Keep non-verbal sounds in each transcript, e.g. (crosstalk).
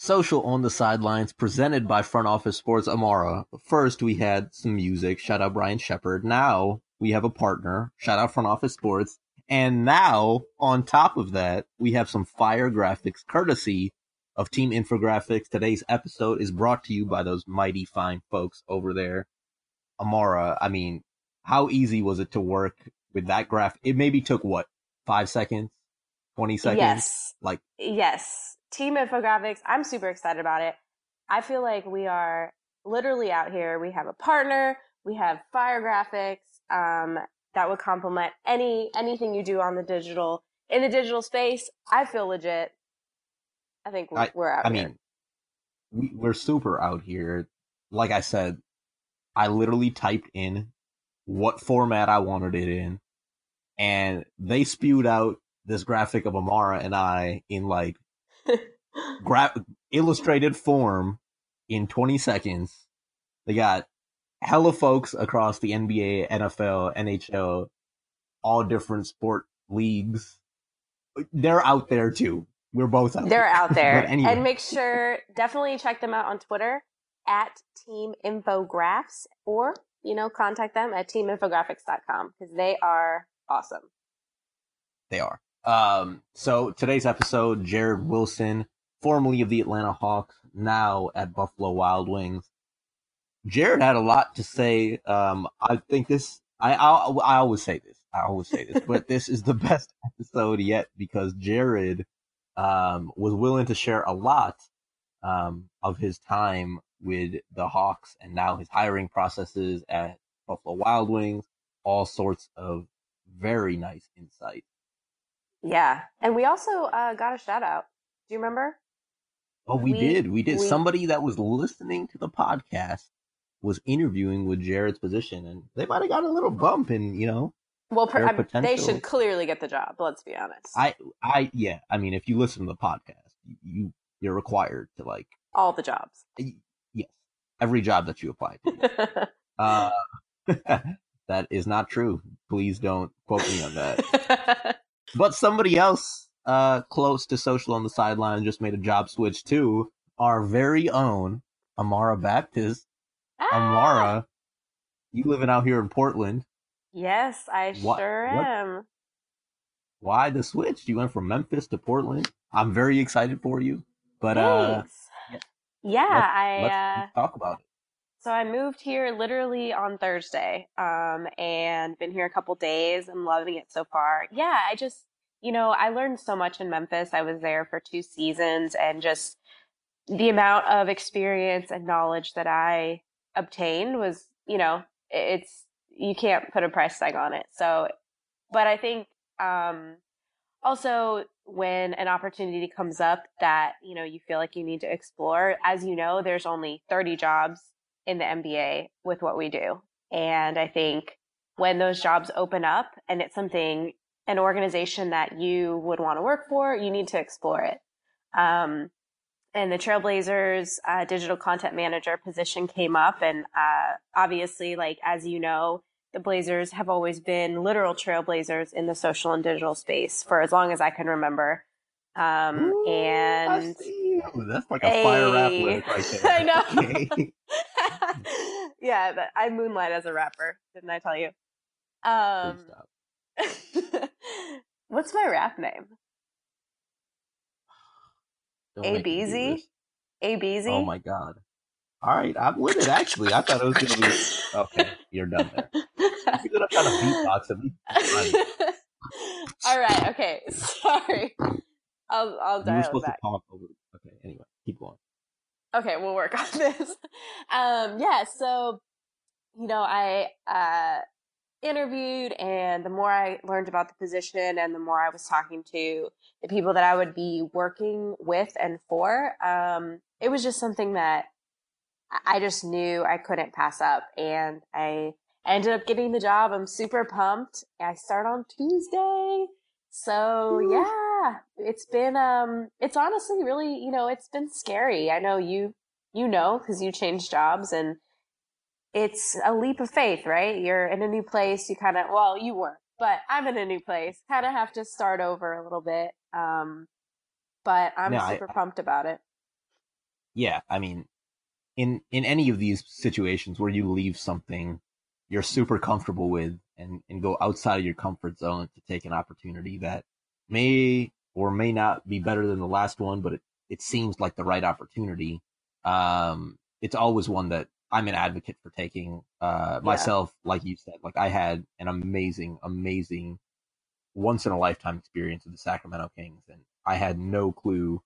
Social on the Sidelines presented by Front Office Sports Amara. First, we had some music. Shout out Brian Shepard. Now we have a partner. Shout out Front Office Sports. And now, on top of that, we have some fire graphics courtesy of Team Infographics. Today's episode is brought to you by those mighty fine folks over there. Amara, I mean, how easy was it to work with that graph? It maybe took what, five seconds, 20 seconds? Yes. Like, yes. Team Infographics, I'm super excited about it. I feel like we are literally out here. We have a partner, we have fire graphics, um, that would complement any anything you do on the digital in the digital space. I feel legit. I think we're, I, we're out I here. mean, we, we're super out here. Like I said, I literally typed in what format I wanted it in, and they spewed out this graphic of Amara and I in like (laughs) gra- illustrated form in 20 seconds. They got hella folks across the NBA, NFL, NHL, all different sport leagues. They're out there too. We're both out there. They're there. out there. (laughs) Anyway. And make sure, definitely check them out on Twitter at Team Infographs or, you know, contact them at teaminfographics.com because they are awesome. They are. Um, so today's episode, Jaryd Wilson, formerly of the Atlanta Hawks, now at Buffalo Wild Wings. Jaryd had a lot to say. Um, I think this, I, I, I always say this, I always say this, but (laughs) this is the best episode yet because Jaryd, um, was willing to share a lot, um, of his time with the Hawks and now his hiring processes at Buffalo Wild Wings, all sorts of very nice insight. Yeah. And we also uh, got a shout out. Do you remember? Oh, we, We- did. We did. we- Somebody that was listening to the podcast was interviewing with Jaryd's position, and they might have got a little bump in, you know, Well, per- I mean, they should clearly get the job. Let's be honest. I, I, yeah. I mean, if you listen to the podcast, you you're required to like, All the jobs. yes, every job that you apply to. (laughs) uh, (laughs) that is not true. Please don't quote me on that. (laughs) But somebody else uh, close to social on the sideline just made a job switch too. Our very own Amara Baptist. Ah! Amara, you living out here in Portland. Yes, I What- sure what- am. Why the switch? You went from Memphis to Portland. I'm very excited for you. But uh, Thanks. Yeah, let's- I let's uh, talk about it. So I moved here literally on Thursday, um, and been here a couple days. I'm loving it so far. Yeah, I just you know I learned so much in Memphis. I was there for two seasons, and just the amount of experience and knowledge that I obtained was you know it's you can't put a price tag on it. So, but I think um, also when an opportunity comes up that you know you feel like you need to explore as you know there's only 30 jobs in the NBA with what we do and i think when those jobs open up and it's something an organization that you would want to work for you need to explore it um, and the trailblazers uh, digital content manager position came up and uh, obviously like as you know the Blazers have always been literal trailblazers in the social and digital space for as long as I can remember. Um, Ooh, and that's like a fire rap right there. I know. (laughs) Okay. (laughs) yeah, but I moonlight as a rapper, didn't I tell you? Um, (laughs) what's my rap name? Don't make me do ABZ? ABZ? Oh my god. All right, I'm with it. Actually, I thought it was gonna be okay. You're done there. You're gonna try to beatbox at least, (laughs) All right. Okay. (laughs) Sorry. I'll I'll you were dial supposed back. to talk over. Okay. Anyway, keep going. Okay we'll work (laughs) on this. Um yeah so you know i uh interviewed and the more i learned about the position and the more i was talking to the people that i would be working with and for um it was just something that I- i just knew i couldn't pass up and i ended up getting the job. I'm super pumped. I start on tuesday so yeah, it's been um it's honestly really, you know, it's been scary. I know you you know cuz you changed jobs and it's a leap of faith, right? You're in a new place, you kind of well, you weren't, but I'm in a new place. Kind of have to start over a little bit. Um but I'm I- super pumped about it. yeah, I mean, in in any of these situations where you leave something you're super comfortable with and and go outside of your comfort zone to take an opportunity that may or may not be better than the last one, but it, it seems like the right opportunity. Um, it's always one that I'm an advocate for taking. Uh, myself, yeah. like you said, like I had an amazing, amazing, once in a lifetime experience with the Sacramento Kings, and I had no clue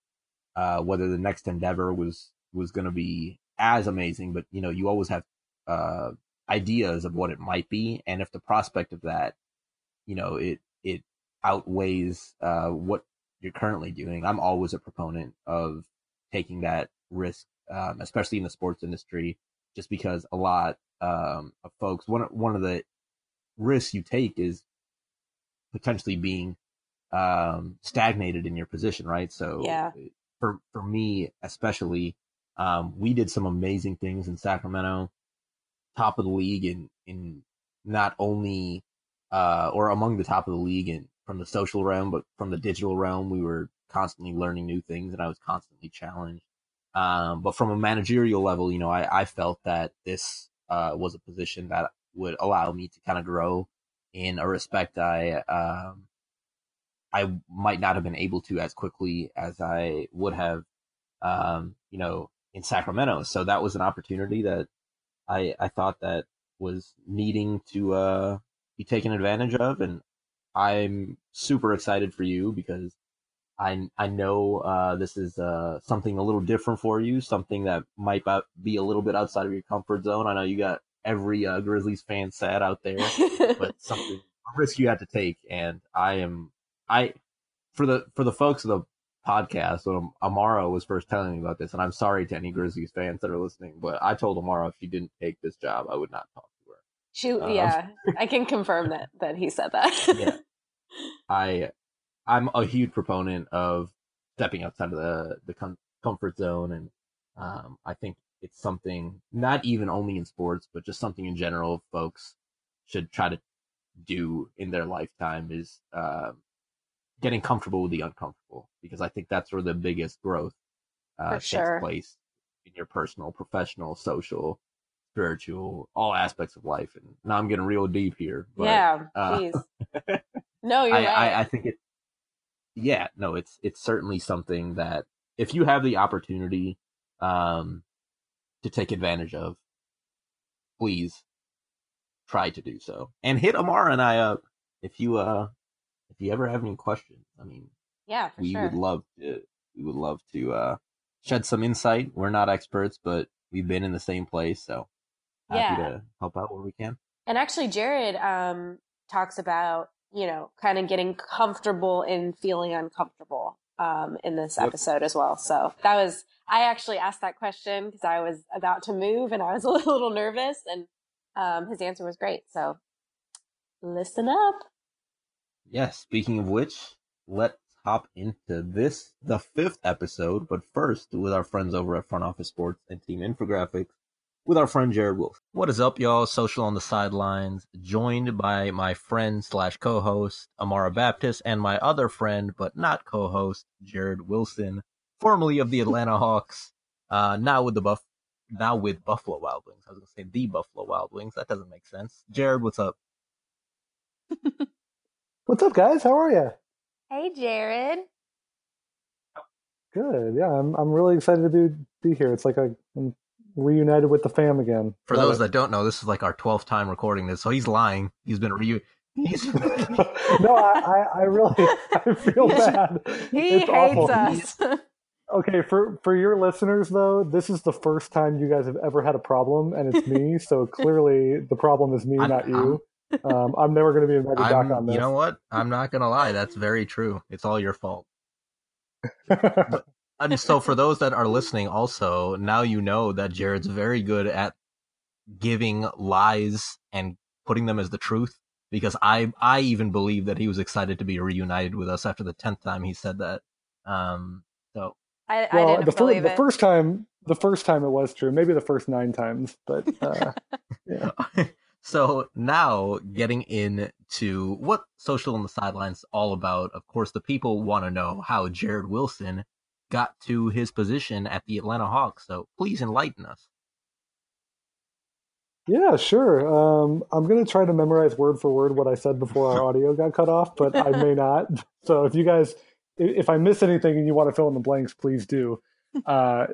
uh, whether the next endeavor was was going to be as amazing. But you know, you always have uh, ideas of what it might be, and if the prospect of that, you know, it it outweighs uh, what you're currently doing, I'm always a proponent of taking that risk, um, especially in the sports industry, just because a lot um, of folks one one of the risks you take is potentially being um, stagnated in your position, right? So yeah. for for me especially, um, we did some amazing things in Sacramento, top of the league in in not only uh, or among the top of the league in from the social realm, but from the digital realm, we were constantly learning new things, and I was constantly challenged. Um, but from a managerial level, you know, I, I felt that this uh, was a position that would allow me to kind of grow in a respect I um, I might not have been able to as quickly as I would have, um, you know, in Sacramento. So that was an opportunity that I I thought that was needing to uh, be taken advantage of, and I'm super excited for you because I I know uh, this is uh, something a little different for you, something that might be a little bit outside of your comfort zone. I know you got every uh, Grizzlies fan sad out there, but (laughs) something a risk you had to take, and I am I for the for the folks of the podcast when Amara was first telling me about this, and I'm sorry to any Grizzlies fans that are listening, but I told Amara if she didn't take this job, I would not talk to her. she, um, yeah, I can confirm that that he said that. (laughs) yeah, I, I'm a huge proponent of stepping outside of the the com- comfort zone, and um, I think it's something not even only in sports, but just something in general. Folks should try to do in their lifetime is uh, getting comfortable with the uncomfortable, because I think that's where the biggest growth uh, takes sure. place in your personal, professional, social, spiritual, all aspects of life. And now I'm getting real deep here. But, yeah, please. Uh, (laughs) no, you're I, right. I, I think it. Yeah, no, it's it's certainly something that if you have the opportunity um, to take advantage of, please try to do so. And hit Amara and I up if you uh you ever have any questions. I mean, yeah, we sure. would love to we would love to uh shed some insight. We're not experts, but we've been in the same place, so happy yeah. to help out where we can. And actually, Jaryd um, talks about you know kind of getting comfortable in feeling uncomfortable um, in this yep. episode as well. So that was I actually asked that question because I was about to move and I was (laughs) a little nervous, and um, his answer was great. So listen up. Yes. Yeah, speaking of which, let's hop into this, the fifth episode. But first, with our friends over at Front Office Sports and Team Infographics, with our friend Jaryd Wolf. What is up, y'all? Social on the sidelines, joined by my friend slash co-host Amara Baptist and my other friend but not co-host Jaryd Wilson, formerly of the Atlanta Hawks, uh, now with the Buff, now with Buffalo Wild Wings. I was gonna say the Buffalo Wild Wings. That doesn't make sense. Jaryd, what's up? (laughs) what's up, guys? How are you? Hey, Jaryd. Good. Yeah, I'm. I'm really excited to be be here. It's like I, am reunited with the fam again. For Love those it. that don't know, this is like our twelfth time recording this, so he's lying. He's been reu. He's... (laughs) no, I, I, really, I feel (laughs) bad. he it's hates awful. us. okay, for for your listeners though, this is the first time you guys have ever had a problem, and it's me. so clearly, the problem is me, I'm, not you. I'm, um, I'm never going to be invited back on this. You know what? I'm not going to lie. That's very true. It's all your fault. (laughs) but, and so for those that are listening also now you know that jaryd's very good at giving lies and putting them as the truth because i i even believe that he was excited to be reunited with us after the 10th time he said that um so i, well, I didn't the, believe fir- the first time the first time it was true maybe the first nine times but uh (laughs) yeah (laughs) so now getting into what social on the sidelines is all about of course the people want to know how jaryd wilson got to his position at the Atlanta Hawks. So please enlighten us. Yeah, sure. Um, I'm going to try to memorize word for word what I said before our (laughs) audio got cut off, but I may not. (laughs) So if you guys, if I miss anything and you want to fill in the blanks, please do. Uh,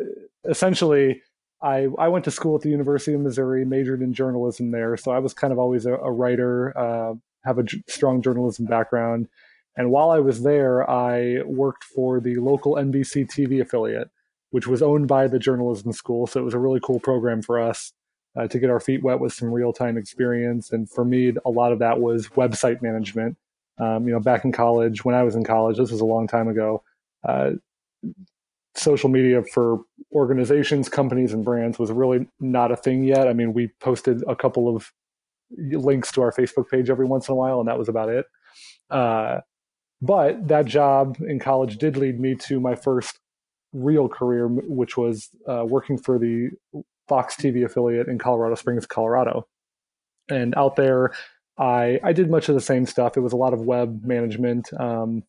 essentially, I, I went to school at the University of Missouri, majored in journalism there. So I was kind of always a, a writer, uh, have a j- strong journalism background. And while I was there, I worked for the local NBC TV affiliate, which was owned by the journalism school. So it was a really cool program for us uh, to get our feet wet with some real time experience. And for me, a lot of that was website management. Um, you know, back in college, when I was in college, this was a long time ago. Uh, social media for organizations, companies, and brands was really not a thing yet. I mean, we posted a couple of links to our Facebook page every once in a while, and that was about it. Uh, but that job in college did lead me to my first real career, which was uh, working for the Fox TV affiliate in Colorado Springs, Colorado. And out there, I I did much of the same stuff. It was a lot of web management, um,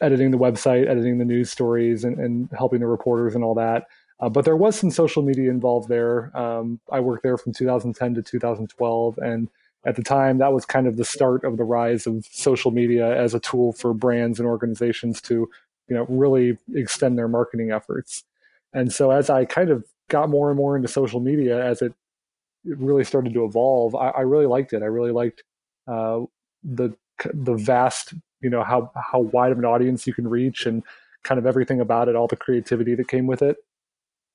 editing the website, editing the news stories, and, and helping the reporters and all that. Uh, but there was some social media involved there. Um, I worked there from 2010 to 2012, and at the time, that was kind of the start of the rise of social media as a tool for brands and organizations to, you know, really extend their marketing efforts. And so, as I kind of got more and more into social media, as it, it really started to evolve, I, I, really liked it. I really liked uh, the the vast, you know, how how wide of an audience you can reach, and kind of everything about it, all the creativity that came with it.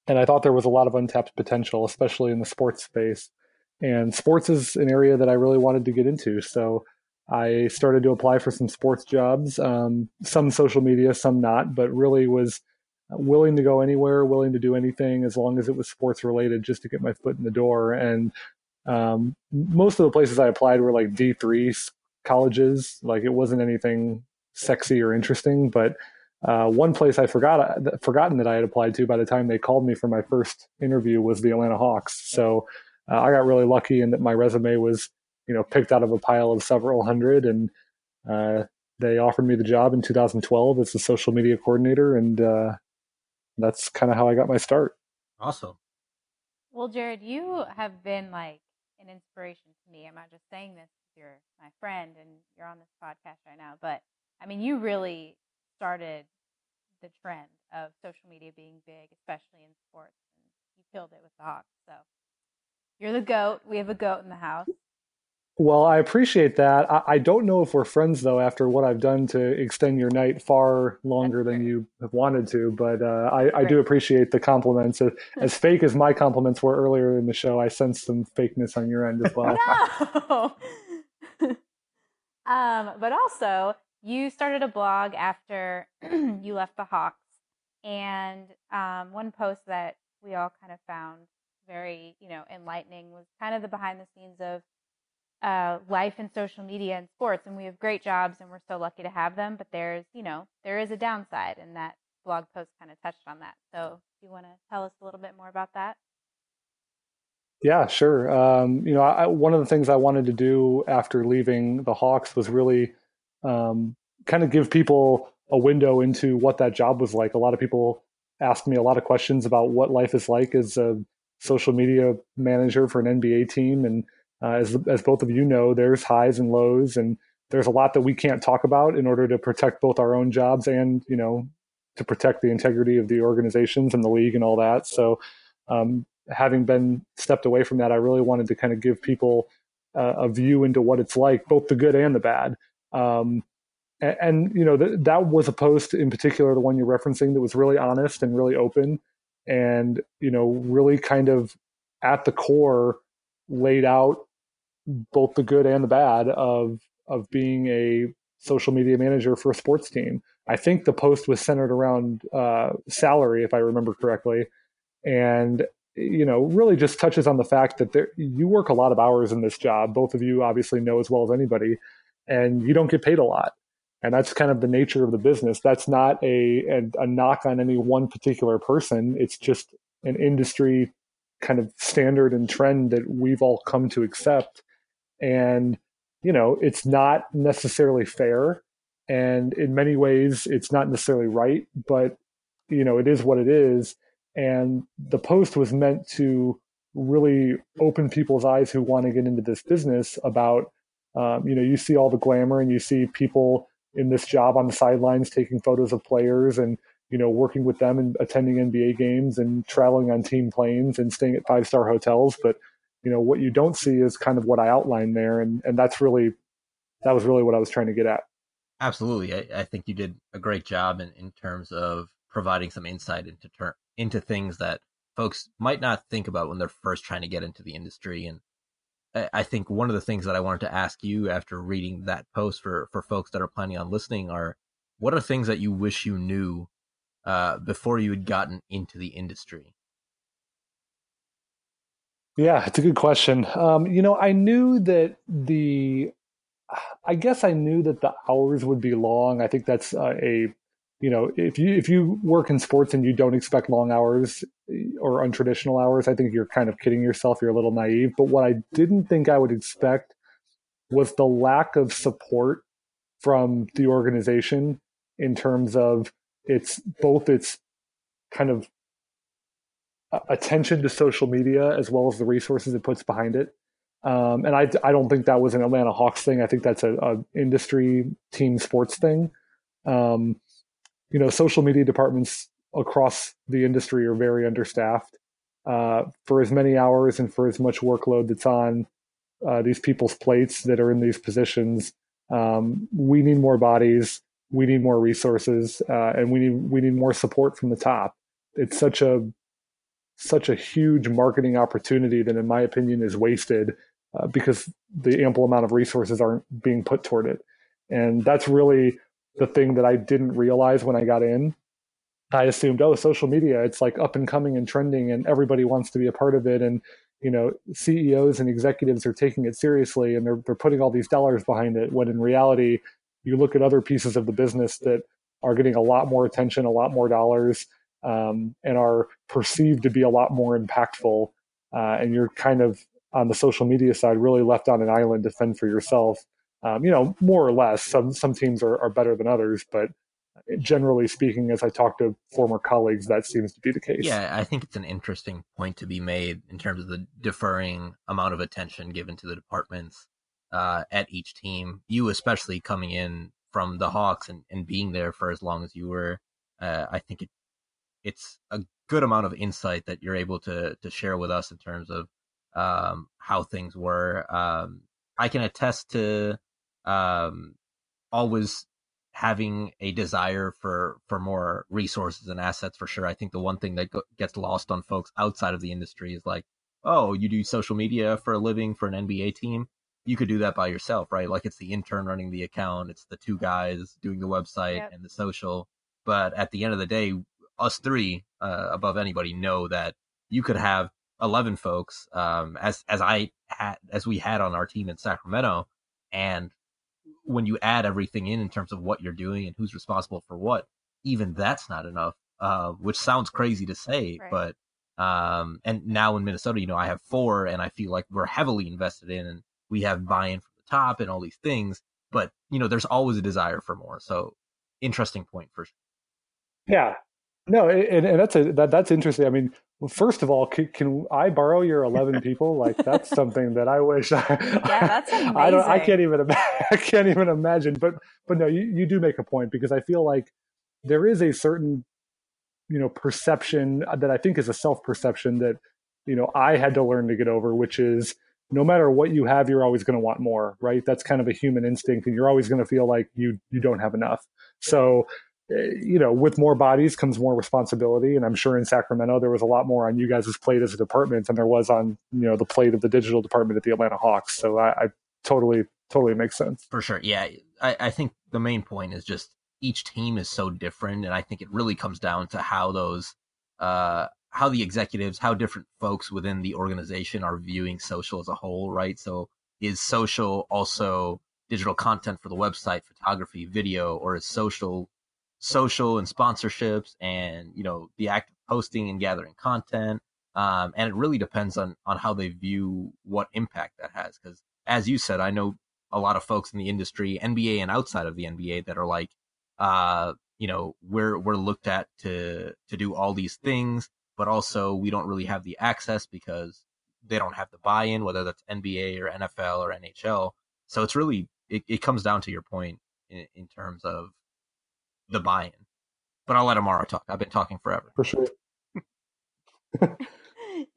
And I thought there was a lot of untapped potential, especially in the sports space. And sports is an area that I really wanted to get into. So I started to apply for some sports jobs, um, some social media, some not, but really was willing to go anywhere, willing to do anything as long as it was sports related just to get my foot in the door. And um, most of the places I applied were like D3 colleges. Like it wasn't anything sexy or interesting, but uh, one place I forgot forgotten that I had applied to by the time they called me for my first interview was the Atlanta Hawks. So uh, I got really lucky in that my resume was, you know, picked out of a pile of several hundred, and uh, they offered me the job in 2012 as the social media coordinator, and uh, that's kind of how I got my start. Awesome. Well, Jaryd, you have been like an inspiration to me. I'm not just saying this because you're my friend and you're on this podcast right now, but I mean, you really started the trend of social media being big, especially in sports, and you killed it with the Hawks. So you're the goat. We have a goat in the house. Well, I appreciate that. I, I don't know if we're friends though. After what I've done to extend your night far longer than you have wanted to, but uh, I, I do appreciate the compliments. As, (laughs) as, fake as my compliments were earlier in the show, I sense some fakeness on your end as well. (laughs) no. (laughs) um, but also, you started a blog after (clears throat) you left the Hawks, and um, one post that we all kind of found very, you know, enlightening was kind of the behind the scenes of uh, life and social media and sports. And we have great jobs and we're so lucky to have them, but there's, you know, there is a downside and that blog post kind of touched on that. So do you want to tell us a little bit more about that? Yeah, sure. Um, you know, I, one of the things I wanted to do after leaving the Hawks was really um, kind of give people a window into what that job was like. A lot of people asked me a lot of questions about what life is like as a social media manager for an NBA team. And uh, as, as both of you know, there's highs and lows, and there's a lot that we can't talk about in order to protect both our own jobs and, you know, to protect the integrity of the organizations and the league and all that. So, um, having been stepped away from that, I really wanted to kind of give people uh, a view into what it's like, both the good and the bad. Um, and, and, you know, th- that was a post in particular, the one you're referencing, that was really honest and really open and you know really kind of at the core laid out both the good and the bad of of being a social media manager for a sports team. I think the post was centered around uh, salary, if I remember correctly, and you know really just touches on the fact that there, you work a lot of hours in this job. Both of you obviously know as well as anybody, and you don't get paid a lot. And that's kind of the nature of the business. That's not a, a, a knock on any one particular person. It's just an industry kind of standard and trend that we've all come to accept. And you know it's not necessarily fair. And in many ways it's not necessarily right but you know, it is what it is. And the post was meant to really open people's eyes who want to get into this business about, um, you know, you see all the glamour and you see people in this job on the sidelines taking photos of players and, you know, working with them and attending NBA games and traveling on team planes and staying at five star hotels. But, you know, what you don't see is kind of what I outlined there. And, and that's really, that was really what I was trying to get at. Absolutely. I, I think you did a great job in, in terms of providing some insight into ter- into things that folks might not think about when they're first trying to get into the industry. And I, I think one of the things that I wanted to ask you after reading that post for, for folks that are planning on listening are what are things that you wish you knew uh, before you had gotten into the industry? Yeah, it's a good question. Um, you know, I knew that the, I guess I knew that the hours would be long. I think that's uh, a you know, if you if you work in sports and you don't expect long hours or untraditional hours, I think you're kind of kidding yourself. You're a little naive. But what I didn't think I would expect was the lack of support from the organization in terms of its both its kind of attention to social media as well as the resources it puts behind it. Um, and I, I don't think that was an Atlanta Hawks thing. I think that's a, a industry team sports thing. Um, you know, social media departments across the industry are very understaffed. Uh, for as many hours and for as much workload that's on uh, these people's plates that are in these positions, um, we need more bodies, we need more resources, uh, and we need we need more support from the top. It's such a such a huge marketing opportunity that, in my opinion, is wasted uh, because the ample amount of resources aren't being put toward it. And that's really the thing that I didn't realize when I got in. I assumed, oh, social media, it's like up and coming and trending, and everybody wants to be a part of it. And you know, CEOs and executives are taking it seriously, and they're they're putting all these dollars behind it. When in reality, you look at other pieces of the business that are getting a lot more attention, a lot more dollars, um, and are perceived to be a lot more impactful. Uh, and you're kind of on the social media side, really left on an island to fend for yourself. Um, you know, more or less, some some teams are, are better than others, but generally speaking, as I talk to former colleagues, that seems to be the case. Yeah, I think it's an interesting point to be made in terms of the differing amount of attention given to the departments uh, at each team. You, especially coming in from the Hawks and, and being there for as long as you were, uh, I think it it's a good amount of insight that you're able to to share with us in terms of um, how things were. Um, I can attest to um, always having a desire for for more resources and assets for sure. I think the one thing that go- gets lost on folks outside of the industry is like, oh, you do social media for a living for an NBA team. You could do that by yourself, right? Like it's the intern running the account, it's the two guys doing the website yep. and the social. But at the end of the day, us three uh, above anybody know that you could have 11 folks um, as as I had as we had on our team in Sacramento and when you add everything in in terms of what you're doing and who's responsible for what, even that's not enough. Uh, which sounds crazy to say, right. but um, and now in Minnesota, you know, I have four, and I feel like we're heavily invested in, and we have buy-in from the top and all these things. But you know, there's always a desire for more. So, interesting point for sure. Yeah, no, and, and that's a that, that's interesting. I mean, well, first of all, can, can, I borrow your eleven (laughs) people? Like that's something that I wish. I, yeah, (laughs) that's amazing. I don't. I can't even. (laughs) I can't even imagine. But but no, you, you do make a point because I feel like there is a certain you know perception uh, that I think is a self perception that you know I had to learn to get over, which is no matter what you have, you're always going to want more, right? That's kind of a human instinct, and you're always going to feel like you you don't have enough. So you know, with more bodies comes more responsibility. And I'm sure in Sacramento, there was a lot more on you guys' plate as a department than there was on, you know, the plate of the digital department at the Atlanta Hawks. So I, I totally, totally makes sense. For sure. Yeah. I, I think the main point is just each team is so different. And I think it really comes down to how those, uh, how the executives, how different folks within the organization are viewing social as a whole, right? So is social also digital content for the website, photography, video, or is social social and sponsorships and you know the act of posting and gathering content um, and it really depends on on how they view what impact that has because as you said i know a lot of folks in the industry nba and outside of the nba that are like uh you know, we're we're looked at to to do all these things, but also we don't really have the access because they don't have the buy-in, whether that's NBA or NFL or NHL. So it's really it, it comes down to your point in, in terms of the buy-in. But I'll let Amara talk. I've been talking forever. For sure. (laughs)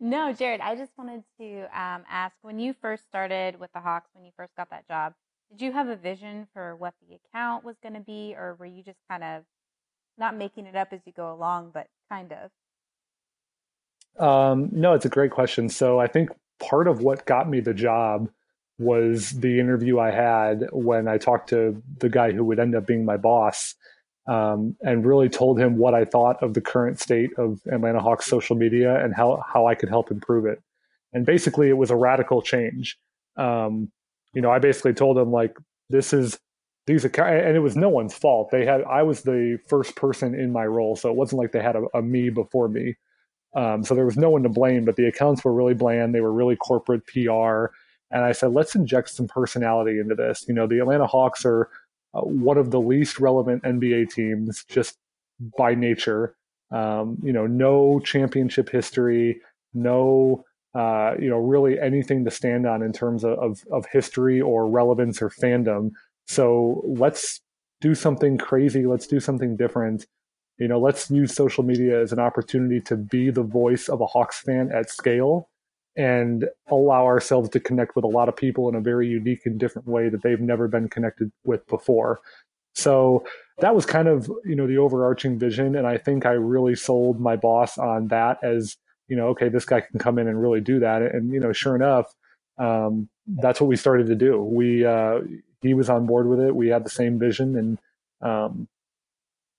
no, Jaryd, I just wanted to um, ask when you first started with the Hawks, when you first got that job, did you have a vision for what the account was going to be, or were you just kind of not making it up as you go along, but kind of? Um, no, it's a great question. So I think part of what got me the job was the interview I had when I talked to the guy who would end up being my boss um, and really told him what I thought of the current state of Atlanta Hawks social media and how, how I could help improve it. And basically, it was a radical change. Um, you know, I basically told him like, this is these accounts, and it was no one's fault. They had I was the first person in my role, so it wasn't like they had a, a me before me. Um, so there was no one to blame, but the accounts were really bland. They were really corporate PR. And I said, let's inject some personality into this. You know, the Atlanta Hawks are uh, one of the least relevant NBA teams just by nature. Um, you know, no championship history, no, uh, you know, really anything to stand on in terms of, of, of history or relevance or fandom. So let's do something crazy. Let's do something different. You know, let's use social media as an opportunity to be the voice of a Hawks fan at scale and allow ourselves to connect with a lot of people in a very unique and different way that they've never been connected with before. So that was kind of, you know, the overarching vision. And I think I really sold my boss on that as, you know, okay, this guy can come in and really do that. And, you know, sure enough, um, that's what we started to do. We, uh, he was on board with it. We had the same vision and, um,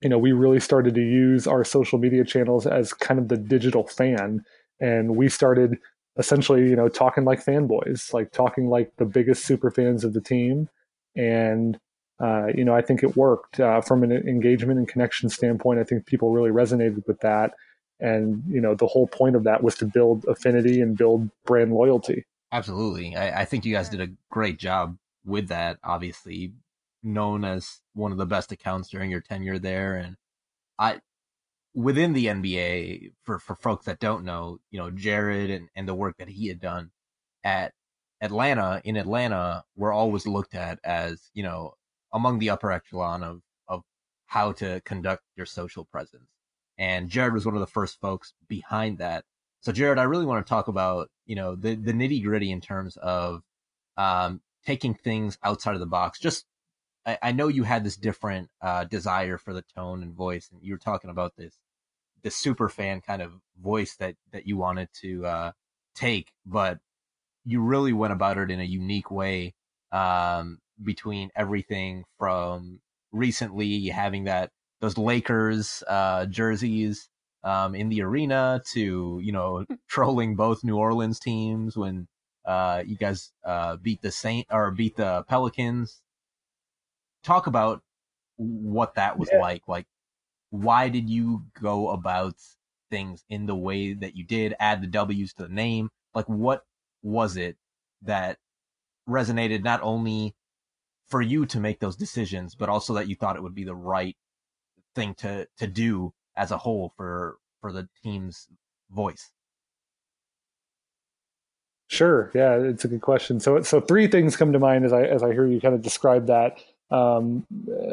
you know, we really started to use our social media channels as kind of the digital fan. And we started essentially, you know, talking like fanboys, like talking like the biggest super fans of the team. And, uh, you know, I think it worked uh, from an engagement and connection standpoint. I think people really resonated with that. And, you know, the whole point of that was to build affinity and build brand loyalty. Absolutely. I, I think you guys did a great job with that, obviously known as one of the best accounts during your tenure there. And I, within the NBA, for, for folks that don't know, you know, Jaryd and, and the work that he had done at Atlanta, in Atlanta, were always looked at as, you know, among the upper echelon of, of how to conduct your social presence. And Jaryd was one of the first folks behind that. So Jaryd, I really want to talk about, you know, the, the nitty gritty in terms of, um, taking things outside of the box. Just, I, I know you had this different, uh, desire for the tone and voice, and you were talking about this the super fan kind of voice that that you wanted to uh, take, but you really went about it in a unique way um, between everything from recently having that those Lakers uh, jerseys um, in the arena to you know trolling both New Orleans teams when uh, you guys uh, beat the Saint or beat the Pelicans. Talk about what that was yeah. like, like why did you go about things in the way that you did? Add the W's to the name. Like, what was it that resonated not only for you to make those decisions, but also that you thought it would be the right thing to to do as a whole for for the team's voice? Sure. Yeah, it's a good question. So, so three things come to mind as I as I hear you kind of describe that. Um,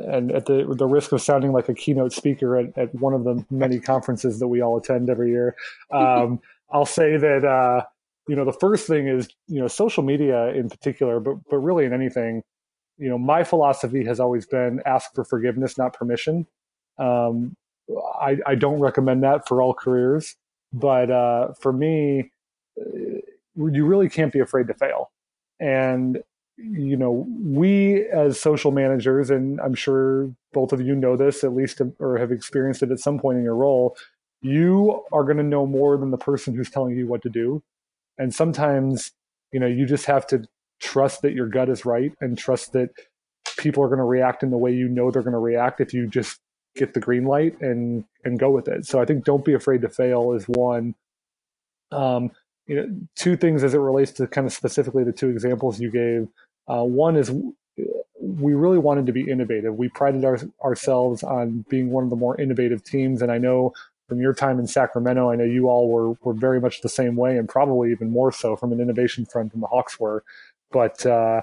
and at the the risk of sounding like a keynote speaker at, at one of the many conferences that we all attend every year, um, (laughs) I'll say that uh, you know the first thing is you know social media in particular, but but really in anything, you know my philosophy has always been ask for forgiveness, not permission. Um, I, I don't recommend that for all careers, but uh, for me, you really can't be afraid to fail. And you know, we as social managers, and I'm sure both of you know this at least or have experienced it at some point in your role, you are going to know more than the person who's telling you what to do. And sometimes, you know, you just have to trust that your gut is right and trust that people are going to react in the way you know they're going to react if you just get the green light and and go with it. So I think don't be afraid to fail is one. Um, you know, two things as it relates to kind of specifically the two examples you gave. Uh, one is we really wanted to be innovative. We prided our, ourselves on being one of the more innovative teams. And I know from your time in Sacramento, I know you all were, were very much the same way and probably even more so from an innovation front than the Hawks were. But, uh,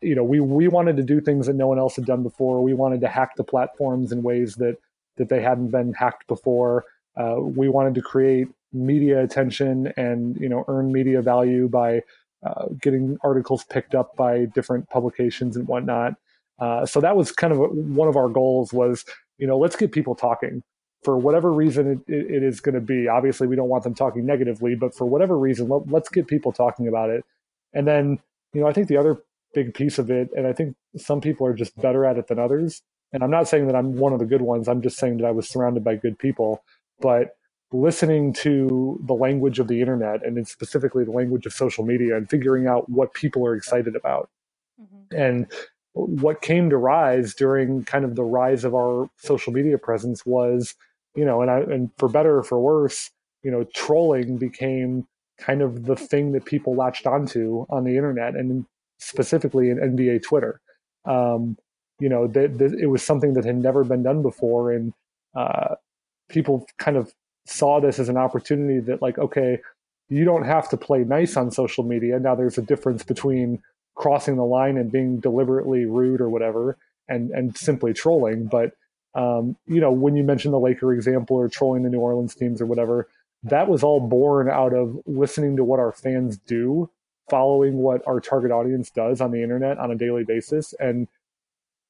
you know, we, we wanted to do things that no one else had done before. We wanted to hack the platforms in ways that, that they hadn't been hacked before. Uh, we wanted to create media attention and, you know, earn media value by uh, getting articles picked up by different publications and whatnot. Uh, so that was kind of a, one of our goals was, you know, let's get people talking for whatever reason it, it, is going to be. Obviously, we don't want them talking negatively, but for whatever reason, let, let's get people talking about it. And then, you know, I think the other big piece of it, and I think some people are just better at it than others. And I'm not saying that I'm one of the good ones. I'm just saying that I was surrounded by good people. But listening to the language of the internet and specifically the language of social media and figuring out what people are excited about. Mm-hmm. And what came to rise during kind of the rise of our social media presence was, you know, and I, and for better or for worse, you know, trolling became kind of the thing that people latched onto on the internet and specifically in NBA Twitter. Um, you know, that it was something that had never been done before. And, uh, people kind of saw this as an opportunity that like okay you don't have to play nice on social media. Now there's a difference between crossing the line and being deliberately rude or whatever and and simply trolling. But um, you know when you mentioned the laker example or trolling the new orleans teams or whatever that was all born out of listening to what our fans do following what our target audience does on the internet on a daily basis. And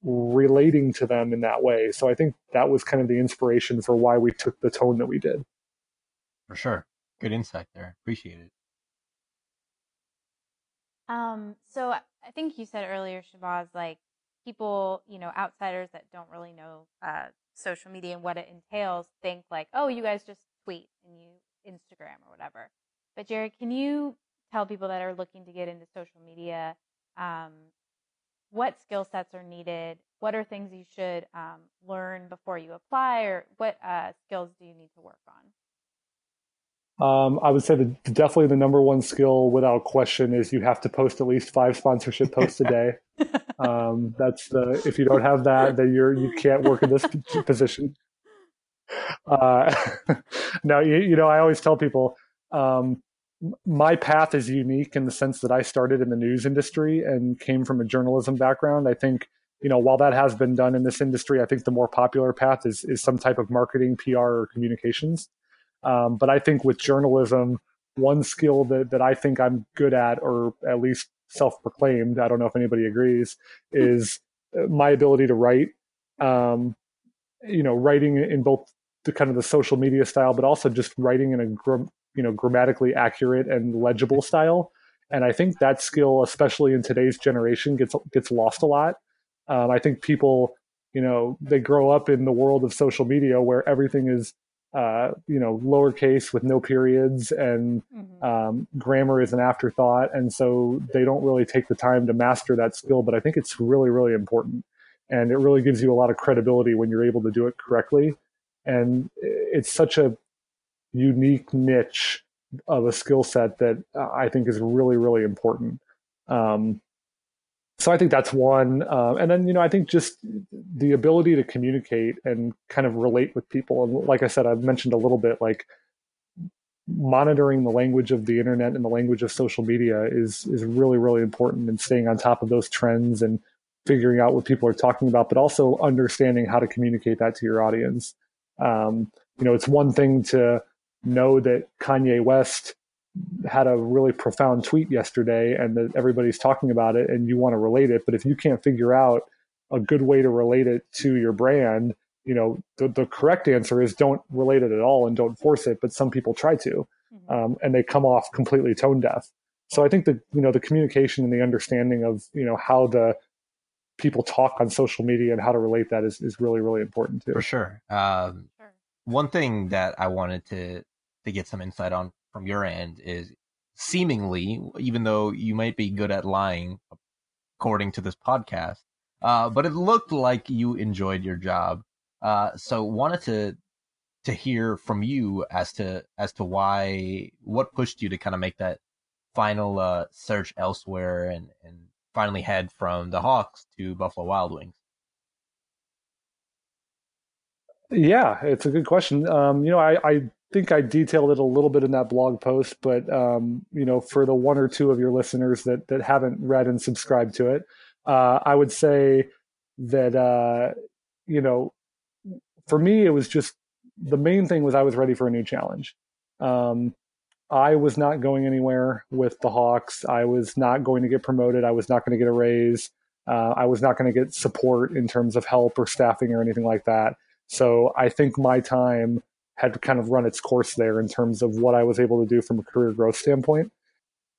relating to them in that way. So I think that was kind of the inspiration for why we took the tone that we did. For sure. Good insight there. Appreciate it. Um, so I think you said earlier, Shabazz, like people, you know, outsiders that don't really know uh, social media and what it entails think like, oh, you guys just tweet and you Instagram or whatever. But Jaryd, can you tell people that are looking to get into social media um, what skill sets are needed? What are things you should um, learn before you apply, or what uh, skills do you need to work on? Um, I would say that definitely the number one skill, without question, is you have to post at least five sponsorship posts a day. um, that's the if you don't have that, then you're you can't work in this position. Uh, (laughs) now you, you know I always tell people um, my path is unique in the sense that I started in the news industry and came from a journalism background. I think, you know, while that has been done in this industry, I think the more popular path is is some type of marketing, PR, or communications. Um, but I think with journalism, one skill that that I think I'm good at, or at least self-proclaimed, I don't know if anybody agrees, is my ability to write. Um, you know, writing in both the kind of the social media style, but also just writing in a you know grammatically accurate and legible style. And I think that skill, especially in today's generation, gets gets lost a lot. Um, I think people, you know, they grow up in the world of social media where everything is, uh, you know, lowercase with no periods and mm-hmm. um, grammar is an afterthought, and so they don't really take the time to master that skill. But I think it's really, really important, and it really gives you a lot of credibility when you're able to do it correctly. And it's such a unique niche of a skill set that I think is really, really important. Um, so I think that's one. Uh, and then, you know, I think just the ability to communicate and kind of relate with people. And like I said, I've mentioned a little bit like monitoring the language of the internet and the language of social media is is really really important and staying on top of those trends and figuring out what people are talking about but also understanding how to communicate that to your audience um, you know it's one thing to know that Kanye West had a really profound tweet yesterday and that everybody's talking about it and you want to relate it. But if you can't figure out a good way to relate it to your brand, you know, the, the correct answer is don't relate it at all and don't force it. But some people try to, mm-hmm. um, and they come off completely tone deaf. So I think that, you know, the communication and the understanding of, you know, how the people talk on social media and how to relate that is, is really, really important too. For sure. Um, sure. One thing that I wanted to to get some insight on from your end is seemingly, even though you might be good at lying, according to this podcast, uh, but it looked like you enjoyed your job. Uh, so wanted to to hear from you as to as to why what pushed you to kind of make that final uh, search elsewhere and and finally head from the Hawks to Buffalo Wild Wings? Yeah, it's a good question. Um, you know, I, I think I detailed it a little bit in that blog post, but um, you know, for the one or two of your listeners that that haven't read and subscribed to it, uh, I would say that uh, you know, for me, it was just the main thing was I was ready for a new challenge. Um, I was not going anywhere with the Hawks. I was not going to get promoted. I was not going to get a raise. Uh, I was not going to get support in terms of help or staffing or anything like that. So I think my time had kind of run its course there in terms of what I was able to do from a career growth standpoint.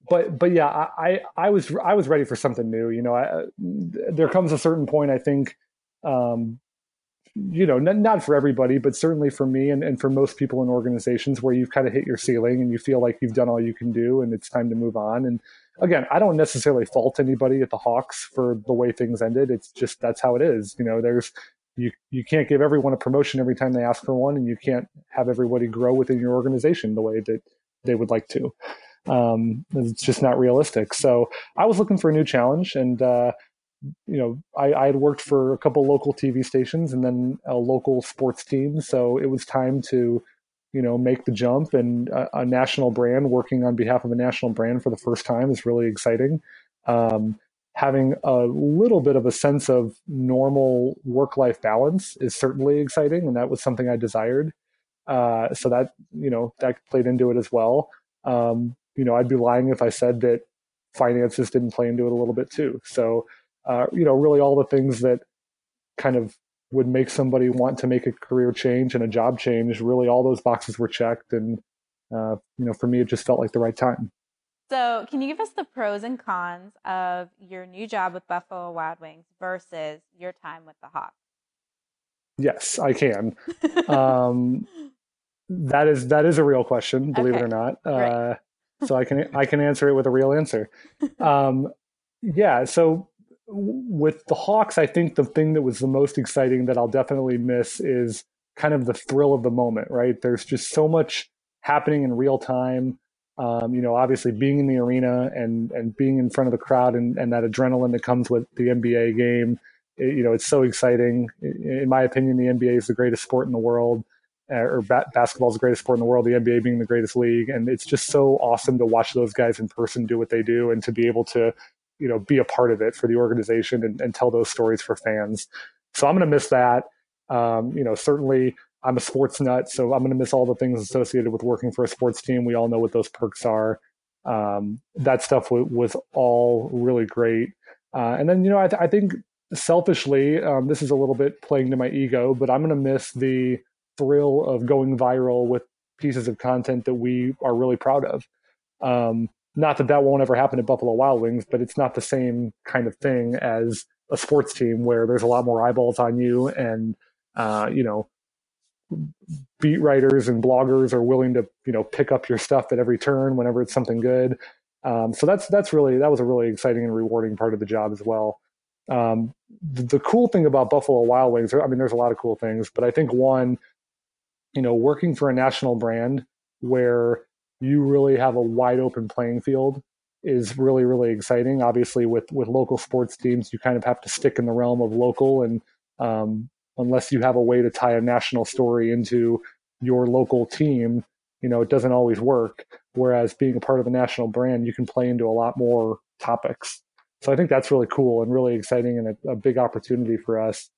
But but yeah, I I was I was ready for something new. You know, I, there comes a certain point I think, um, you know, not, not for everybody, but certainly for me and, and for most people in organizations where you've kind of hit your ceiling and you feel like you've done all you can do and it's time to move on. And again, I don't necessarily fault anybody at the Hawks for the way things ended. It's just that's how it is. You know, there's you you can't give everyone a promotion every time they ask for one, and you can't have everybody grow within your organization the way that they would like to. Um, it's just not realistic. So I was looking for a new challenge, and uh, you know, I, I, had worked for a couple local TV stations and then a local sports team, so it was time to you know make the jump and a, a national brand working on behalf of a national brand for the first time is really exciting. Um, having a little bit of a sense of normal work life balance is certainly exciting, and that was something I desired. Uh, so that you know that played into it as well. Um, you know, I'd be lying if I said that finances didn't play into it a little bit too. So uh, you know, really all the things that kind of would make somebody want to make a career change and a job change. Really, all those boxes were checked, and uh, you know, for me, it just felt like the right time. So, can you give us the pros and cons of your new job with Buffalo Wild Wings versus your time with the Hawks? Yes, I can. (laughs) um, that is that is a real question, believe okay. it or not. Uh, so I can I can answer it with a real answer. (laughs) Um, yeah. So with the Hawks, I think the thing that was the most exciting that I'll definitely miss is kind of the thrill of the moment. Right? There's just so much happening in real time. Um, you know, obviously being in the arena and and being in front of the crowd and, and that adrenaline that comes with the NBA game, it, you know, it's so exciting. In my opinion, the NBA is the greatest sport in the world, uh, or ba- basketball is the greatest sport in the world. The NBA being the greatest league, and it's just so awesome to watch those guys in person do what they do and to be able to, you know, be a part of it for the organization and, and tell those stories for fans. So I'm going to miss that. Um, you know, certainly I'm a sports nut, so I'm going to miss all the things associated with working for a sports team. We all know what those perks are. Um, that stuff w- was all really great. Uh, and then, you know, I, th- I think selfishly, um, this is a little bit playing to my ego, but I'm going to miss the thrill of going viral with pieces of content that we are really proud of. Um, not that that won't ever happen at Buffalo Wild Wings, but it's not the same kind of thing as a sports team where there's a lot more eyeballs on you and, uh, you know, beat writers and bloggers are willing to you know pick up your stuff at every turn whenever it's something good. Um, so that's that's really that was a really exciting and rewarding part of the job as well. Um, the, the, cool thing about Buffalo Wild Wings, I mean, there's a lot of cool things, but I think one, you know, working for a national brand where you really have a wide open playing field is really really exciting. Obviously, with with local sports teams, you kind of have to stick in the realm of local and um, unless you have a way to tie a national story into your local team, you know, it doesn't always work. Whereas being a part of a national brand, you can play into a lot more topics. So I think that's really cool and really exciting and a, a big opportunity for us.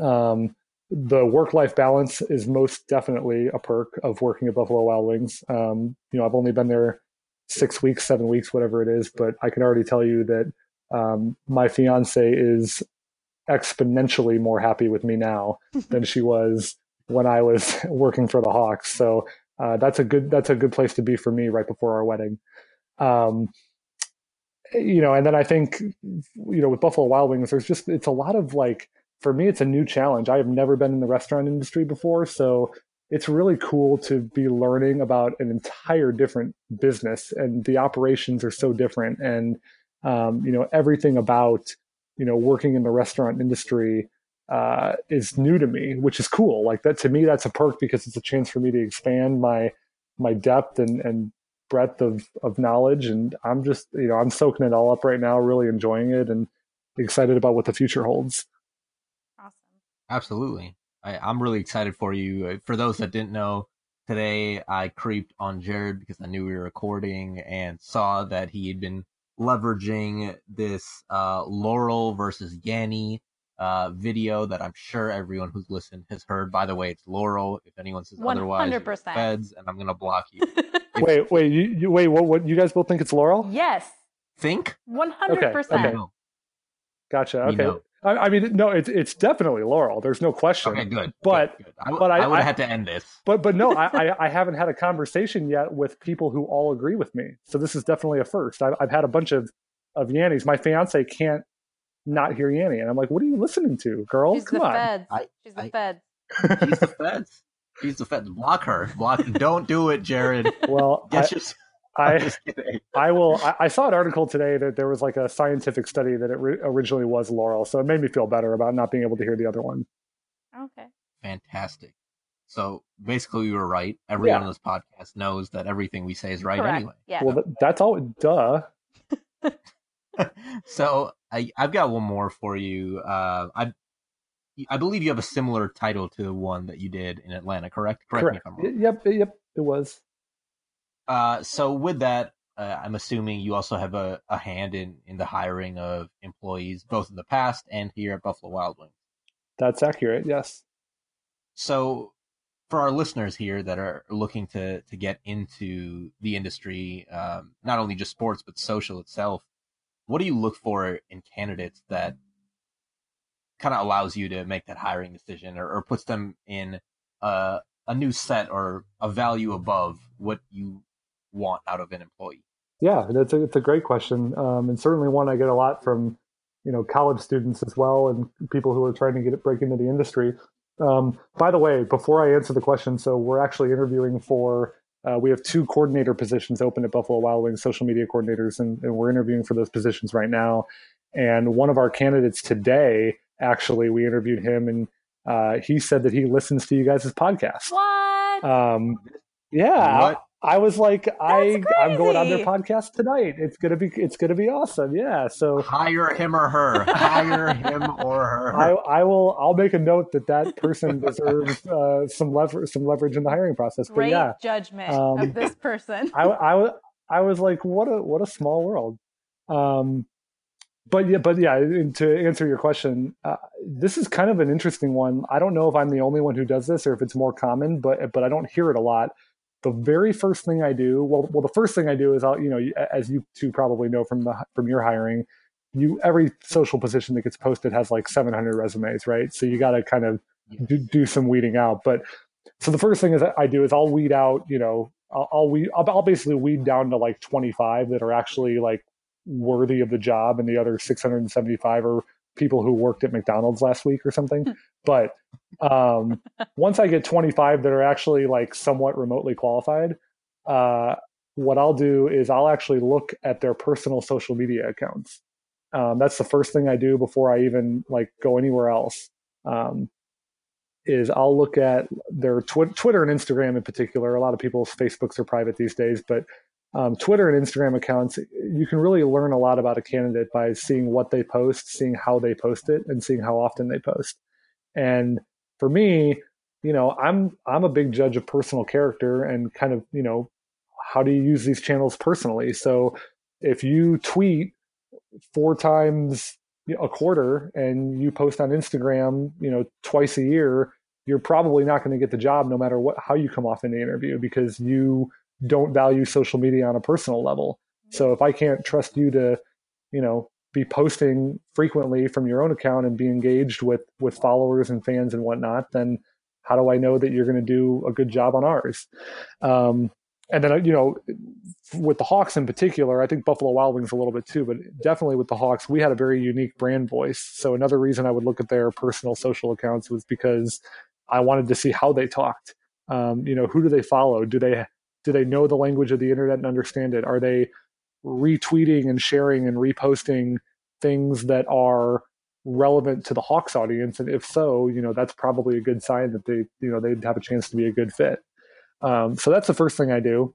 Um, the work-life balance is most definitely a perk of working at Buffalo Wild Wings. Um, you know, I've only been there six weeks, seven weeks, whatever it is, but I can already tell you that um, my fiance is exponentially more happy with me now (laughs) than she was when I was (laughs) working for the Hawks. So uh, that's a good that's a good place to be for me right before our wedding. Um, you know, and then I think you know with Buffalo Wild Wings, there's just it's a lot of like for me, it's a new challenge. I have never been in the restaurant industry before, so it's really cool to be learning about an entire different business, and the operations are so different, and um, you know everything about you know, working in the restaurant industry uh, is new to me, which is cool. Like that to me, that's a perk because it's a chance for me to expand my my depth and and breadth of of knowledge, and I'm just you know I'm soaking it all up right now, really enjoying it, and excited about what the future holds. Awesome. Absolutely. I, I'm really excited for you. Uh, For those that didn't know, today I creeped on Jaryd because I knew we were recording and saw that he had been leveraging this uh, Laurel versus Yanny uh, video that I'm sure everyone who's listened has heard. By the way, it's Laurel. If anyone says otherwise, you're 100%. feds, and I'm gonna block you. (laughs) Wait, wait, you, you wait. What? What? You guys both think it's Laurel? yes, Think? one hundred Okay, percent. Gotcha. We Okay. know. I, I mean, no, it's it's definitely Laurel. There's no question. Okay, good. But- good, good. I, but I- I would have had to end this. But but no, I, I I haven't had a conversation yet with people who all agree with me. So this is definitely a first. I've I've had a bunch of of Yannies. My fiance can't not hear Yanny, and I'm like, what are you listening to, girl? She's Come the on. feds. I- She's the I- feds. (laughs) She's the (laughs) feds. She's the feds. Block her. Block. Don't do it, Jaryd. Well, I, your. I I'm just kidding. (laughs) I will. I, I saw an article today that there was like a scientific study that it ri- originally was Laurel, so it made me feel better about not being able to hear the other one. Okay. Fantastic. So basically, you were right. Everyone Yeah. on this podcast knows that everything we say is right Correct. anyway. Yeah. Well, that's all. Duh. (laughs) so I, I've got one more for you. Uh, I I believe you have a similar title to the one that you did in Atlanta, correct? Correct, me if I'm wrong. Yep. Yep. It was. Uh, so with that, uh, I'm assuming you also have a, a hand in, in the hiring of employees, both in the past and here at Buffalo Wild Wings. That's accurate. Yes. So, for our listeners here that are looking to to get into the industry, um, not only just sports but social itself, what do you look for in candidates that kind of allows you to make that hiring decision, or, or puts them in a a new set or a value above what you want out of an employee? Yeah, that's a, it's a great question, um, and certainly one I get a lot from you know college students as well, and people who are trying to get it break into the industry. Um, by the way, before I answer the question, so we're actually interviewing for. Uh, we have two coordinator positions open at Buffalo Wild Wings, social media coordinators, and, and we're interviewing for those positions right now. And one of our candidates today, actually, we interviewed him, and uh, he said that he listens to you guys' podcast. What? Um, yeah, What? I was like, I I'm going on their podcast tonight. It's gonna be it's gonna be awesome. Yeah, so Hire him or her. Hire (laughs) him or her. I I will I'll make a note that that person (laughs) deserves uh, some lever some leverage in the hiring process. But Great yeah, judgment um, of this person. I I I was like, what a what a small world. Um, but yeah, but yeah. and To answer your question, uh, this is kind of an interesting one. I don't know if I'm the only one who does this or if it's more common, but but I don't hear it a lot. The very first thing I do, well, well, the first thing I do is I'll, you know, as you two probably know from the from your hiring, you every social position that gets posted has like 700 resumes, right? So you got to kind of do, do some weeding out. But so the first thing is I do is I'll weed out, you know, I'll, I'll weed, I'll, I'll basically weed down to like 25 that are actually like worthy of the job, and the other 675 are people who worked at McDonald's last week or something. Hmm. but um, once I get 25 that are actually like somewhat remotely qualified, uh, what I'll do is I'll actually look at their personal social media accounts. Um, that's the first thing I do before I even like go anywhere else. Um, is I'll look at their tw- Twitter and Instagram in particular. A lot of people's Facebooks are private these days, but um, Twitter and Instagram accounts, you can really learn a lot about a candidate by seeing what they post, seeing how they post it, and seeing how often they post. And for me, you know, I'm I'm a big judge of personal character and kind of you know how do you use these channels personally. So if you tweet four times a quarter and you post on Instagram, you know, twice a year, you're probably not going to get the job no matter what how you come off in the interview because you don't value social media on a personal level. So if I can't trust you to, you know, be posting frequently from your own account and be engaged with with followers and fans and whatnot, then how do I know that you're going to do a good job on ours? Um, and then you know, with the Hawks in particular, I think Buffalo Wild Wings a little bit too, but definitely with the Hawks, we had a very unique brand voice. So another reason I would look at their personal social accounts was because I wanted to see how they talked. Um, you know, who do they follow? Do they do they know the language of the internet and understand it? Are they retweeting and sharing and reposting things that are relevant to the Hawks audience? And if so, you know, that's probably a good sign that they, you know, they'd have a chance to be a good fit. Um, so that's the first thing I do.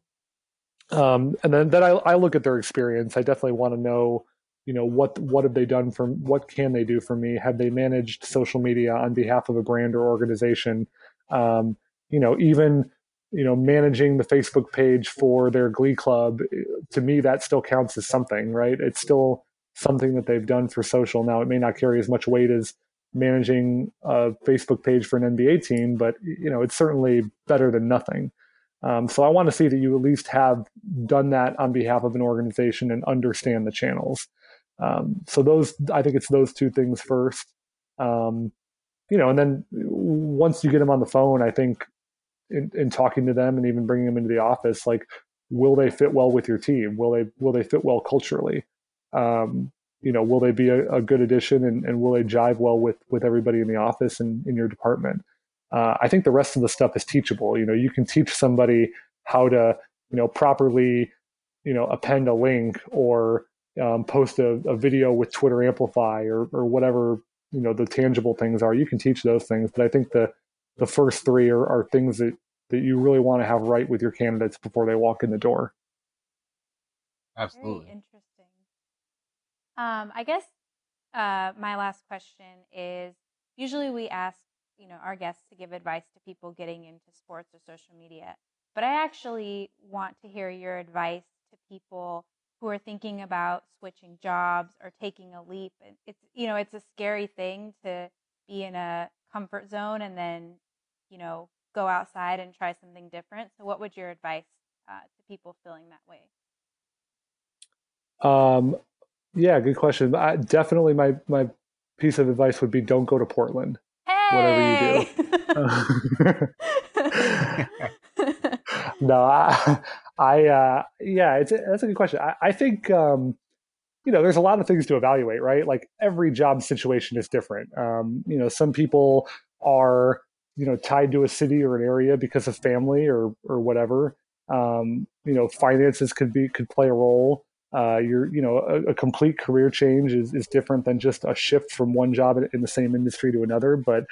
Um, and then then I, I look at their experience. I definitely want to know, you know, what what have they done for what can they do for me? Have they managed social media on behalf of a brand or organization? Um, you know, even you know managing the Facebook page for their Glee club. To me, that still counts as something, right? It's still something that they've done for social. Now, it may not carry as much weight as managing a Facebook page for an NBA team, but you know, it's certainly better than nothing. Um, so I want to see that you at least have done that on behalf of an organization and understand the channels. Um, so those, I think it's those two things first. Um, you know, and then once you get them on the phone, I think in, in, talking to them and even bringing them into the office, like, will they fit well with your team? Will they will they fit well culturally? Um, you know, will they be a, a good addition and, and, will they jive well with with everybody in the office and in your department? Uh, I think the rest of the stuff is teachable. You know, you can teach somebody how to, you know, properly, you know, append a link or um, post a, a, video with Twitter Amplify or or whatever you know the tangible things are. You can teach those things, but I think the the first three are, are things that that you really want to have right with your candidates before they walk in the door. Absolutely. Very interesting. Um, I guess uh, my last question is usually we ask you know our guests to give advice to people getting into sports or social media but i actually want to hear your advice to people who are thinking about switching jobs or taking a leap And it's you know it's a scary thing to be in a comfort zone and then you know go outside and try something different so what would your advice uh, to people feeling that way um yeah good question I, definitely my my piece of advice would be don't go to portland hey! whatever you do. (laughs) no, I, (laughs) I uh, yeah, it's a, that's a good question. I, I think um, you know, there's a lot of things to evaluate, right? Like every job situation is different. Um, you know, some people are you know tied to a city or an area because of family or or whatever. Um, you know, finances could be could play a role uh, you're you know a, a, complete career change is, is different than just a shift from one job in the same industry to another but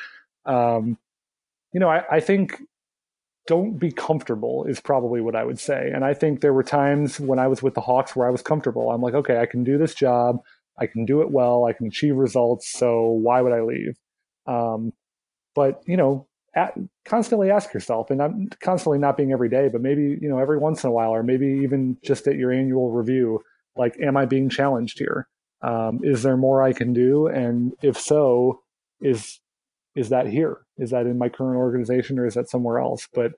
um, you know I, I, think don't be comfortable is probably what i would say. And i think there were times when i was with the hawks where i was comfortable. I'm like okay i can do this job. I can do it well. I can achieve results. So why would i leave? Um, but you know at, constantly ask yourself, and I'm constantly not being every day, but maybe you know every once in a while, or maybe even just at your annual review, like, am I being challenged here? Um, is there more I can do? And if so, is is that here? Is that in my current organization, or is that somewhere else? But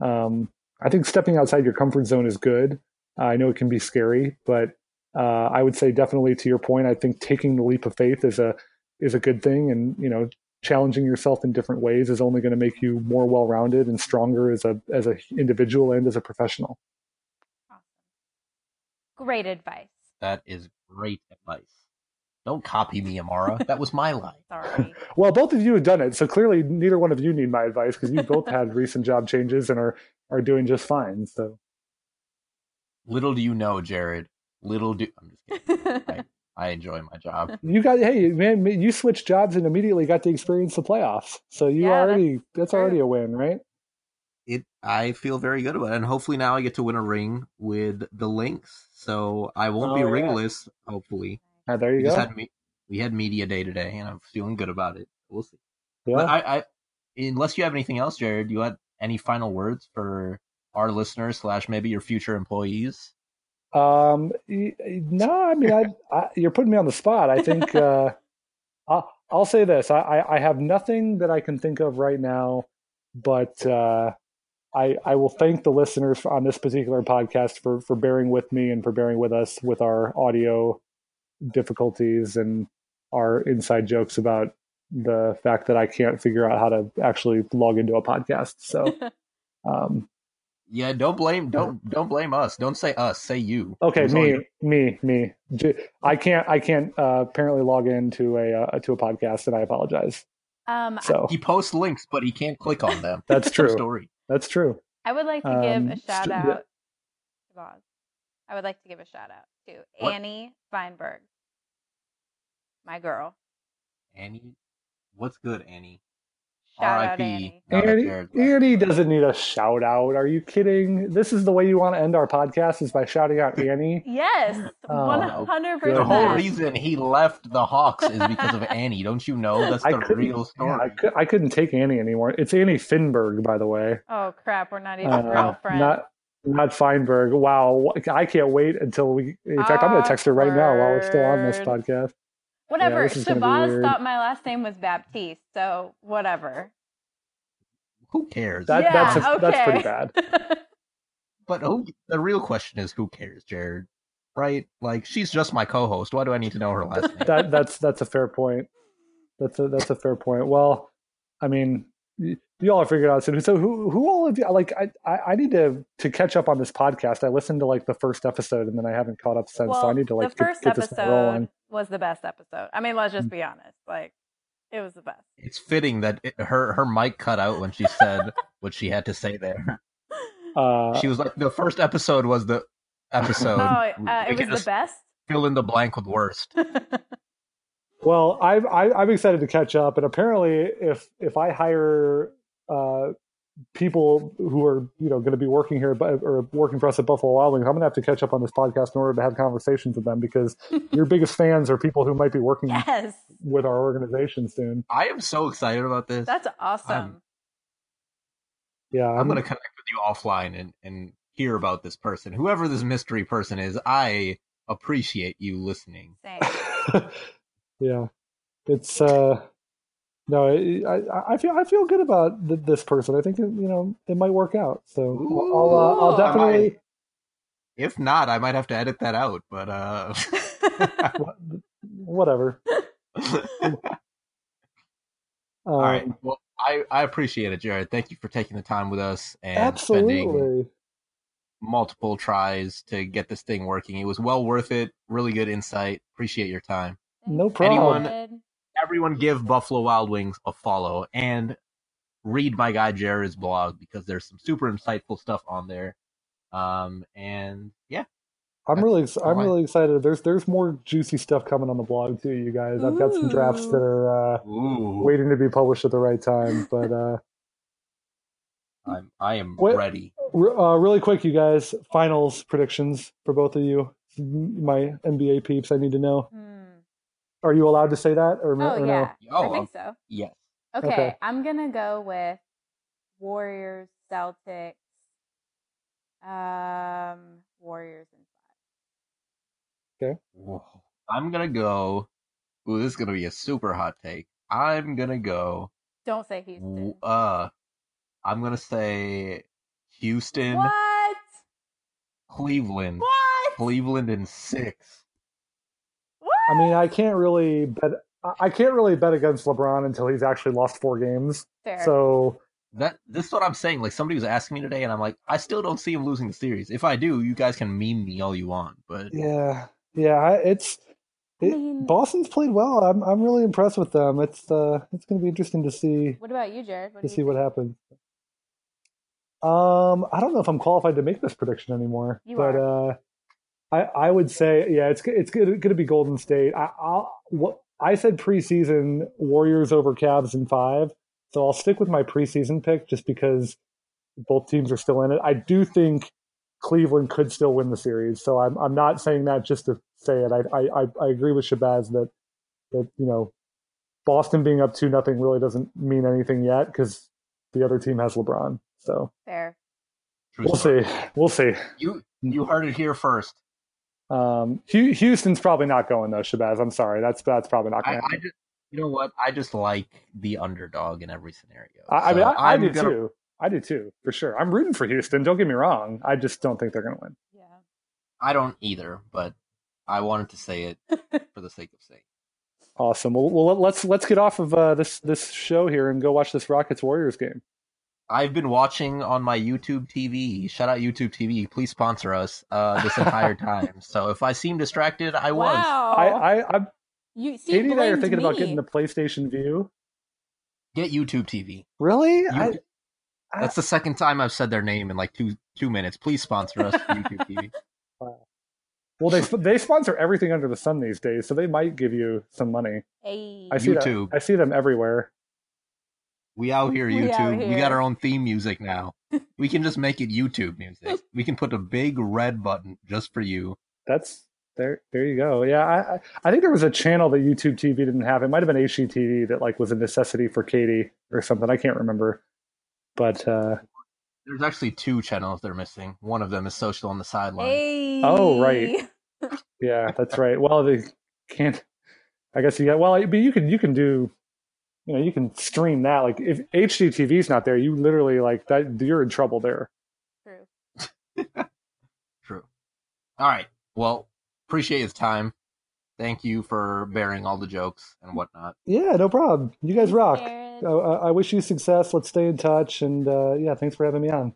um, I think stepping outside your comfort zone is good. Uh, I know it can be scary, but uh, I would say definitely to your point, I think taking the leap of faith is a is a good thing, and you know challenging yourself in different ways is only going to make you more well-rounded and stronger as a as an individual and as a professional. Awesome. Great advice. That is great advice. Don't copy me, Amara. That was my line. (laughs) Sorry. (laughs) well, both of you have done it, so clearly neither one of you need my advice because you (laughs) both had recent job changes and are are doing just fine. So little do you know, Jaryd. Little do I'm just kidding. I, I enjoy my job. You got hey man, you switched jobs and immediately got to experience the playoffs. So you yeah, already that's, that's already a win, right? It I feel very good about it, and hopefully now I get to win a ring with the Lynx, so I won't oh, be yeah. ringless. Hopefully, ah, there you we go. Had me, we had media day today, and I'm feeling good about it. We'll see. Yeah. But I, I, unless you have anything else, Jaryd, do you had any final words for our listeners slash maybe your future employees? Um, no, I mean, I, I, you're putting me on the spot. I think (laughs) uh, I'll, I'll say this: I, I have nothing that I can think of right now, but uh, I I will thank the listeners on this particular podcast for for bearing with me and for bearing with us with our audio difficulties and our inside jokes about the fact that I can't figure out how to actually log into a podcast. So. (laughs) Um, yeah, don't blame don't don't blame us. Don't say us. Say you. Okay, me, me, me. I can't. I can't uh, apparently log into a uh, to a podcast, and I apologize. Um, so he posts links, but he can't click on them. (laughs) That's true. Story. That's true. I would like to give um, a shout out to Boz. I would like to give a shout out to what? Annie Feinberg, my girl. Annie, what's good, Annie? Shout out R.I.P. Annie. Annie, Annie doesn't need a shout out. Are you kidding? This is the way you want to end our podcast is by shouting out Annie. Yes, Oh, one hundred percent. The whole reason he left the Hawks is because of Annie. Don't you know? That's I the couldn't, real yeah, story. I, could, I couldn't take Annie anymore. It's Annie Finberg, by the way. Oh crap, we're not even Uh, real friends. not not Feinberg. Wow, I can't wait until we. In fact, I'm going to text her right now while we're still on this podcast. whatever. this is gonna be Shabazz thought my last name was Baptiste, so whatever. Who cares? That, yeah, that's a, okay. that's pretty bad. (laughs) but who, the real question is, who cares, Jaryd? Right? Like she's just my co-host. Why do I need to know her last name? That that's that's a fair point. That's a that's a fair point. Well, I mean, y- you all are figuring out soon. So who who all of you like? I I, I need to to catch up on this podcast. I listened to like the first episode and then I haven't caught up since. well, so I need to like the first get, get this episode rolling. was the best episode. I mean, let's just be honest. Like, it was the best. It's fitting that it, her her mic cut out when she said (laughs) what she had to say there. Uh, She was like, the first episode was the episode. oh, uh, it was the best. Fill in the blank with worst. (laughs) Well, I'm I, I'm excited to catch up, and apparently, if if I hire uh, people who are you know going to be working here but, or working for us at Buffalo Wild Wings, I'm going to have to catch up on this podcast in order to have conversations with them because (laughs) your biggest fans are people who might be working yes, with our organization soon. I am so excited about this. that's awesome. Yeah, I'm going to connect with you offline and, and hear about this person. Whoever this mystery person is, I appreciate you listening. Same. (laughs) yeah, it's uh, no, I, I I feel I feel good about th- this person. I think it, you know it might work out. So I'll I'll, uh, I'll Ooh, I definitely. If not, I might have to edit that out. But uh, (laughs) (laughs) Whatever. Um, (laughs) all right. Well, I I appreciate it, Jaryd. Thank you for taking the time with us and spending multiple tries to get this thing working. It was well worth it. Really good insight. Appreciate your time. No Thanks, problem. Jaryd. Everyone, give Buffalo Wild Wings a follow and read my guy Jaryd's blog because there's some super insightful stuff on there. Um, and yeah, I'm really I'm really excited. There's there's more juicy stuff coming on the blog too, you guys. I've got some drafts that are uh, waiting to be published at the right time. But uh, (laughs) I'm I am Wait. ready. uh, really quick, you guys, finals predictions for both of you. My NBA peeps, I need to know. Hmm. Are you allowed to say that or, Oh or yeah, Oh, I think so. Yes. Okay, Okay. I'm gonna go with Warriors, Celtics, um, Warriors in five. Whoa. I'm gonna go. Ooh, this is gonna be a super hot take. I'm gonna go. Don't say Houston. Uh, I'm gonna say Houston, what? Cleveland, What? Cleveland in six. What? I mean, I can't really bet. I- I can't really bet against LeBron until he's actually lost four games. Fair. So That this is what I'm saying. Like somebody was asking me today, and I'm like, I still don't see him losing the series. If I do, you guys can meme me all you want, but yeah, yeah, I- it's I mean- Boston's played well. I'm I'm really impressed with them. It's uh it's going to be interesting to see what about you, Jaryd? What to you see what happens. Um, I don't know if I'm qualified to make this prediction anymore, You but uh, I I would say yeah, it's it's going to be Golden State. I I'll, what I said preseason Warriors over Cavs in five, so I'll stick with my preseason pick just because both teams are still in it. I do think Cleveland could still win the series, so I'm I'm not saying that just to say it. I I I- I agree with Shabazz that that you know Boston being up two nothing really doesn't mean anything yet because the other team has LeBron. So Fair. True we'll story. see. We'll see. You you heard it here first. Um, Houston's probably not going though, Shabazz. I'm sorry. That's that's probably not I, going to I just you know what? I just like the underdog in every scenario. I, I mean, I, I do gonna- too. I do too, for sure. I'm rooting for Houston. Don't get me wrong. I just don't think they're going to win. Yeah. I don't either, but I wanted to say it (laughs) for the sake of saying. Awesome. Well, well let's let's get off of uh, this this show here and go watch this Rockets Warriors game. I've been watching on my YouTube TV. Shout out YouTube TV. Please sponsor us uh, this entire (laughs) time. So if I seem distracted, I was. Wow. I, I, I'm you see, Katie and I are blamed thinking about getting the PlayStation Vue. Get YouTube TV. Really? You- I, I- That's the second time I've said their name in like two two minutes. Please sponsor us, YouTube TV. (laughs) well, they they sponsor everything under the sun these days, so they might give you some money. Hey. I see YouTube. That, I see them everywhere. We out here, We out YouTube. We got our own theme music now. (laughs) we can just make it YouTube music. We can put a big red button just for you. That's there. There you go. Yeah, I I- I think there was a channel that YouTube TV didn't have. It might have been HGTV that like was a necessity for Katie or something. I can't remember. But uh, There's actually two channels they're missing. One of them is social on the sideline. Hey. Oh, right. (laughs) yeah, that's right. Well, they can't. I guess you got. Well, but you can you can do. You know, you can stream that. Like if HGTV's not there, you literally like that. You're in trouble there. True. (laughs) True. All right. Well, appreciate his time. Thank you for bearing all the jokes and whatnot. Yeah, no problem. You guys rock. Uh, I I wish you success. Let's stay in touch. And uh, yeah, thanks for having me on.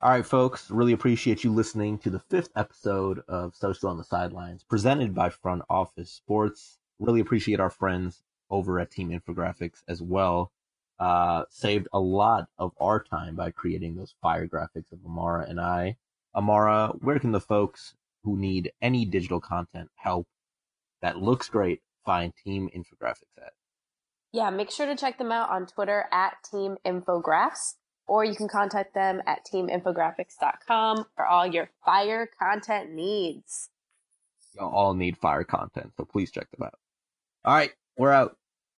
All right, folks. Really appreciate you listening to the fifth episode of Social on the Sidelines, presented by Front Office Sports. Really appreciate our friends over at Team Infographics as well. Uh, saved a lot of our time by creating those fire graphics of Amara and I. Amara, where can the folks who need any digital content help that looks great find Team Infographics at? Yeah, make sure to check them out on Twitter at Team Infographs, or you can contact them at teaminfographics.com for all your fire content needs. Y'all all need fire content, so please check them out. All right, we're out.